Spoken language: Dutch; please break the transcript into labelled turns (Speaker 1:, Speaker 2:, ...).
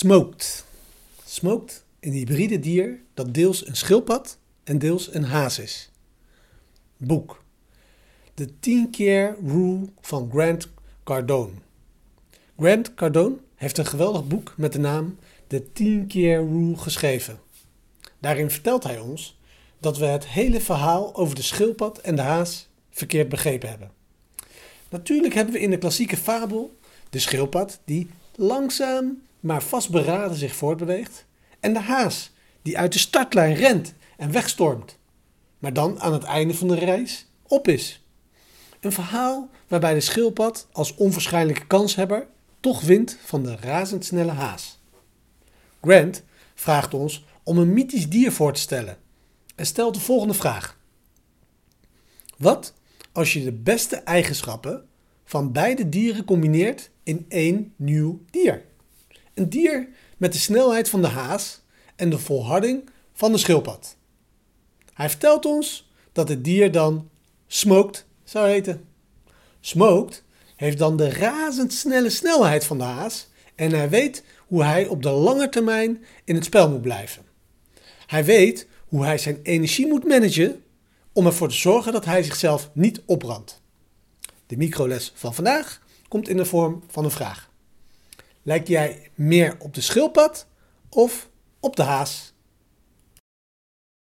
Speaker 1: Smoked. Smoked, een hybride dier dat deels een schildpad en deels een haas is. Boek. De 10 keer rule van Grant Cardone. Grant Cardone heeft een geweldig boek met de naam De 10 keer rule geschreven. Daarin vertelt hij ons dat we het hele verhaal over de schildpad en de haas verkeerd begrepen hebben. Natuurlijk hebben we in de klassieke fabel de schildpad die langzaam maar vastberaden zich voortbeweegt en de haas die uit de startlijn rent en wegstormt, maar dan aan het einde van de reis op is. Een verhaal waarbij de schildpad als onwaarschijnlijke kanshebber toch wint van de razendsnelle haas. Grant vraagt ons om een mythisch dier voor te stellen en stelt de volgende vraag. Wat als je de beste eigenschappen van beide dieren combineert in één nieuw dier? Een dier met de snelheid van de haas en de volharding van de schildpad. Hij vertelt ons dat het dier dan Smoked zou heten. Smoked heeft dan de razendsnelle snelheid van de haas en hij weet hoe hij op de lange termijn in het spel moet blijven. Hij weet hoe hij zijn energie moet managen om ervoor te zorgen dat hij zichzelf niet opbrandt. De microles van vandaag komt in de vorm van een vraag. Lijk jij meer op de schildpad of op de haas?